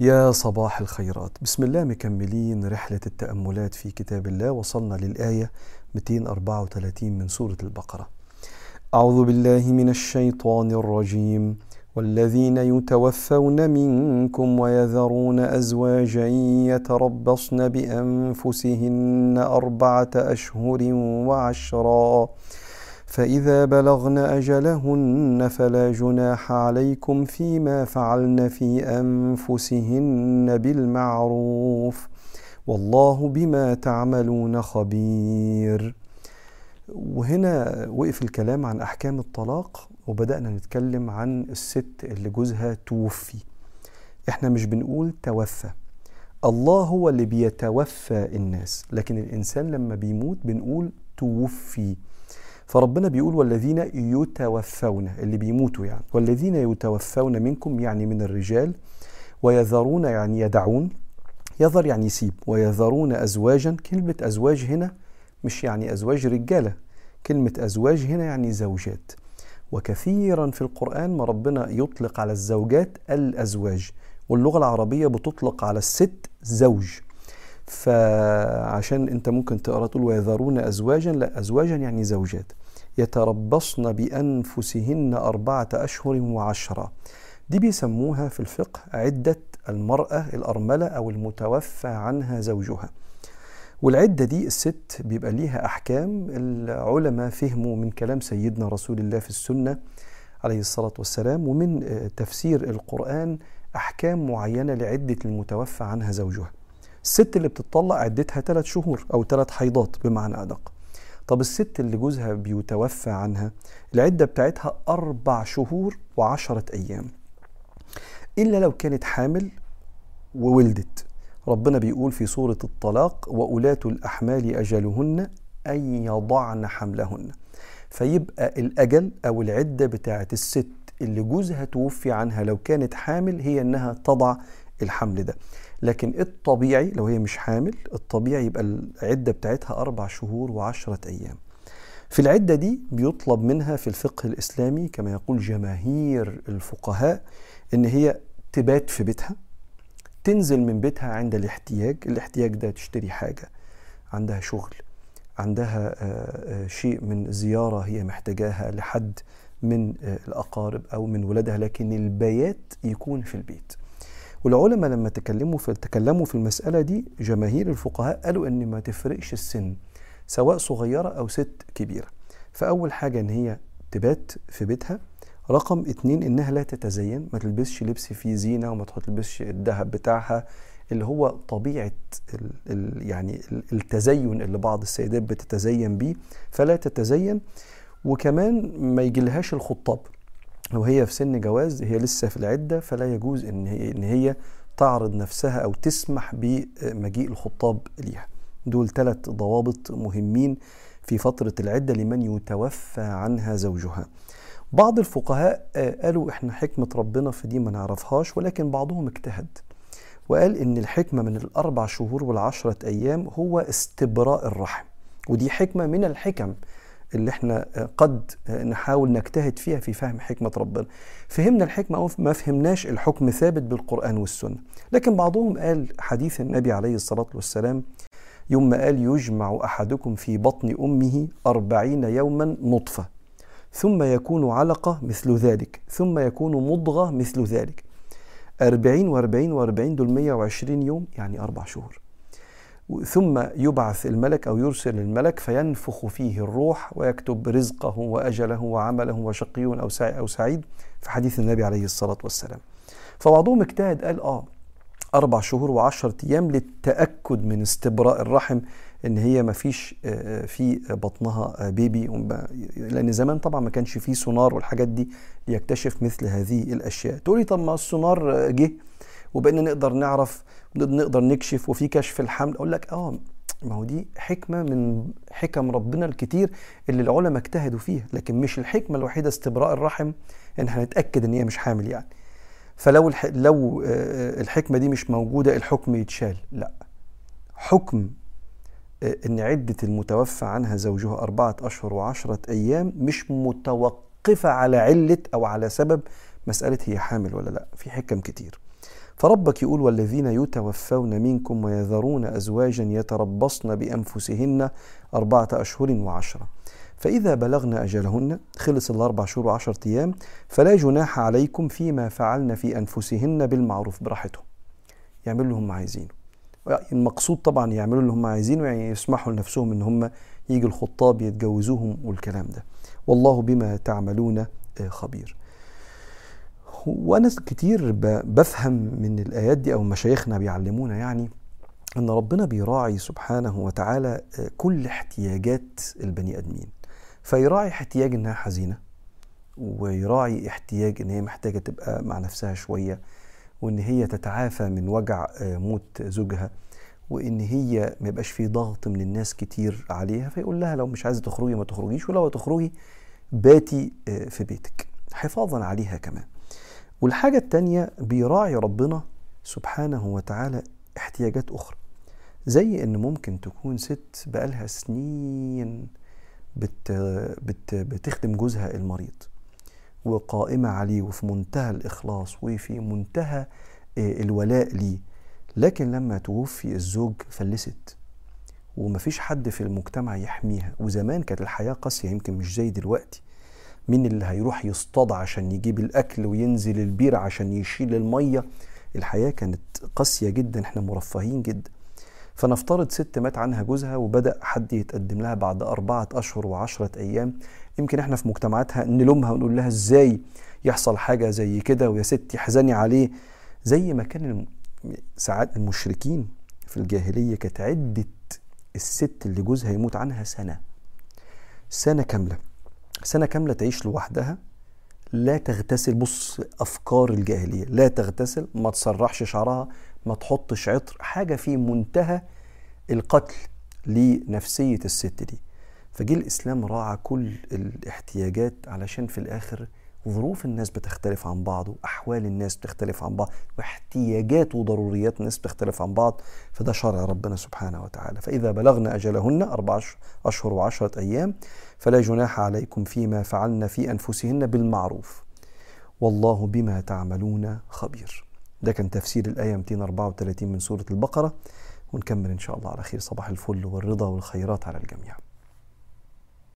يا صباح الخيرات. بسم الله مكملين رحلة التأملات في كتاب الله. وصلنا للآية 234 من سورة البقرة. أعوذ بالله من الشيطان الرجيم. والذين يتوفون منكم ويذرون أزواجا يتربصن بأنفسهن أربعة أشهر وعشرا. فإذا بلغن أجلهن فلا جناح عليكم فيما فعلن في أنفسهن بالمعروف والله بما تعملون خبير. وهنا وقف الكلام عن أحكام الطلاق وبدأنا نتكلم عن الست اللي جوزها توفي. إحنا مش بنقول توفى. الله هو اللي بيتوفى الناس لكن الإنسان لما بيموت بنقول توفي. فربنا بيقول والذين يتوفون اللي بيموتوا يعني. والذين يتوفون منكم يعني من الرجال ويذرون يعني يدعون يذر يعني يسيب ويذرون أزواجا. كلمة أزواج هنا مش يعني أزواج رجالة كلمة أزواج هنا يعني زوجات. وكثيرا في القرآن ما ربنا يطلق على الزوجات الأزواج واللغة العربية بتطلق على الست زوج. فعشان أنت ممكن تقرأ تقول ويذرون ازواجا لا ازواجا يعني زوجات. يتربصن بأنفسهن أربعة أشهر وعشرة. دي بيسموها في الفقه عدة المرأة الأرملة أو المتوفى عنها زوجها. والعدة دي الست بيبقى ليها أحكام العلماء فهموا من كلام سيدنا رسول الله في السنة عليه الصلاة والسلام ومن تفسير القرآن أحكام معينة لعدة المتوفى عنها زوجها. الست اللي بتطلق عدتها ثلاث شهور أو ثلاث حيضات بمعنى أدق. طب الست اللي جوزها بيتوفى عنها العدة بتاعتها أربع شهور وعشرة أيام. إلا لو كانت حامل وولدت. ربنا بيقول في سورة الطلاق وأولاة الأحمال أجلهن أن يضعن حملهن فيبقى الأجل أو العدة بتاعت الست اللي جوزها توفي عنها لو كانت حامل هي إنها تضع الحمل ده. لكن الطبيعي لو هي مش حامل الطبيعي يبقى العدة بتاعتها أربع شهور وعشرة أيام. في العدة دي بيطلب منها في الفقه الإسلامي كما يقول جماهير الفقهاء إن هي تبات في بيتها تنزل من بيتها عند الاحتياج الاحتياج ده تشتري حاجة عندها شغل عندها شيء من زيارة هي محتاجاها لحد من الأقارب أو من ولادها لكن البيات يكون في البيت. والعلماء لما تكلموا في تكلموا في المسألة دي جماهير الفقهاء قالوا إن ما تفرقش السن سواء صغيرة أو ست كبيرة. فأول حاجة إن هي تبات في بيتها. رقم اتنين إنها لا تتزين ما تلبسش لبس فيه زينة وما تلبسش الذهب بتاعها اللي هو طبيعة ال ال يعني التزين اللي بعض السيدات بتتزين بيه فلا تتزين. وكمان ما يجيلهاش الخطاب. لو هي في سن جواز هي لسه في العدة فلا يجوز إن هي, إن هي تعرض نفسها أو تسمح بمجيء الخطاب ليها. دول ثلاث ضوابط مهمين في فترة العدة لمن يتوفى عنها زوجها. بعض الفقهاء قالوا إحنا حكمة ربنا في دي ما نعرفهاش ولكن بعضهم اجتهد وقال إن الحكمة من الأربع شهور والعشرة أيام هو استبراء الرحم. ودي حكمة من الحكم. اللي إحنا قد نحاول نجتهد فيها في فهم حكمة ربنا. فهمنا الحكمة أو ما فهمناش الحكم ثابت بالقرآن والسنة. لكن بعضهم قال حديث النبي عليه الصلاة والسلام يوم ما قال يجمع أحدكم في بطن أمه أربعين يوما نطفة ثم يكون علقة مثل ذلك ثم يكون مضغة مثل ذلك. أربعين وأربعين وأربعين دول مية وعشرين يوم يعني أربع شهور. ثم يبعث الملك أو يرسل الملك فينفخ فيه الروح ويكتب رزقه وأجله وعمله وشقي أو سعيد في حديث النبي عليه الصلاة والسلام. فبعضهم اجتهد قال آه أربع شهور وعشرة أيام للتأكد من استبراء الرحم إن هي ما فيش في بطنها بيبي لأن زمان طبعا ما كانش فيه سونار والحاجات دي ليكتشف مثل هذه الأشياء. تقولي طب ما السونار جه وبقينا نقدر نعرف نقدر نكشف وفي كشف الحمل. أقول لك آه ما هو دي حكمة من حكم ربنا الكتير اللي العلماء اجتهدوا فيها لكن مش الحكمة الوحيدة استبراء الرحم إن هنتأكد إن هي مش حامل يعني. فلو الح... لو الحكمة دي مش موجودة الحكم يتشال. لا. حكم إن عدة المتوفى عنها زوجها أربعة أشهر وعشرة أيام مش متوقفة على علة أو على سبب مسألة هي حامل ولا لا. في حكم كتير. فربك يقول والذين يتوفون منكم ويذرون أزواجا يتربصن بأنفسهن أربعة أشهر وعشرة. فإذا بلغن أجلهن خلص الأربع شهور وعشرة أيام فلا جناح عليكم فيما فعلن في أنفسهن بالمعروف براحتهم. يعملوا اللي هم عايزينه. المقصود طبعا يعملوا اللي هم عايزينه يعني يسمحوا لنفسهم إن هم يجي الخطاب يتجوزوهم والكلام ده. والله بما تعملون خبير. وأنا كتير بفهم من الآيات دي أو مشايخنا بيعلمونا يعني ان ربنا بيراعي سبحانه وتعالى آه، كل احتياجات البني ادمين. فيراعي احتياج انها حزينة ويراعي احتياج ان هي محتاجة تبقى مع نفسها شوية وان هي تتعافى من وجع آه، موت زوجها وان هي ما يبقاش في ضغط من الناس كتير عليها. فيقول لها لو مش عايزة تخرجي ما تخرجيش ولو تخرجي باتي آه، في بيتك. حفاظا عليها كمان. والحاجة التانية بيراعي ربنا سبحانه وتعالى احتياجات أخرى. زي إن ممكن تكون ست بقالها سنين بت بت بتخدم جوزها المريض وقائمة عليه وفي منتهى الإخلاص وفي منتهى آه، الولاء ليه. لكن لما توفي الزوج فلست ومفيش حد في المجتمع يحميها. وزمان كانت الحياة قاسية يمكن مش زي دلوقتي. مين اللي هيروح يصطاد عشان يجيب الأكل وينزل البير عشان يشيل المية؟ الحياة كانت قاسية جدا إحنا مرفهين جدا. فنفترض ست مات عنها جوزها وبدأ حد يتقدم لها بعد أربعة أشهر وعشرة أيام. يمكن إحنا في مجتمعاتها نلومها ونقول لها إزاي يحصل حاجة زي كده ويا ستي حزني عليه. زي ما كان ساعات المشركين في الجاهلية كانت عدة الست اللي جوزها يموت عنها سنة. سنة كاملة. سنة كاملة تعيش لوحدها لا تغتسل بص أفكار الجاهلية لا تغتسل ما تسرحش شعرها ما تحطش عطر حاجة في منتهى القتل لنفسية الست دي. فجي الإسلام راعى كل الاحتياجات علشان في الآخر ظروف الناس بتختلف عن بعض وأحوال الناس بتختلف عن بعض واحتياجات وضروريات الناس بتختلف عن بعض فده شرع ربنا سبحانه وتعالى. فإذا بلغنا أجلهن أربع أشهر وعشرة أيام فلا جناح عليكم فيما فعلن في أنفسهن بالمعروف. والله بما تعملون خبير. ده كان تفسير الآية 234 من سورة البقرة ونكمل إن شاء الله على خير. صباح الفل والرضا والخيرات على الجميع.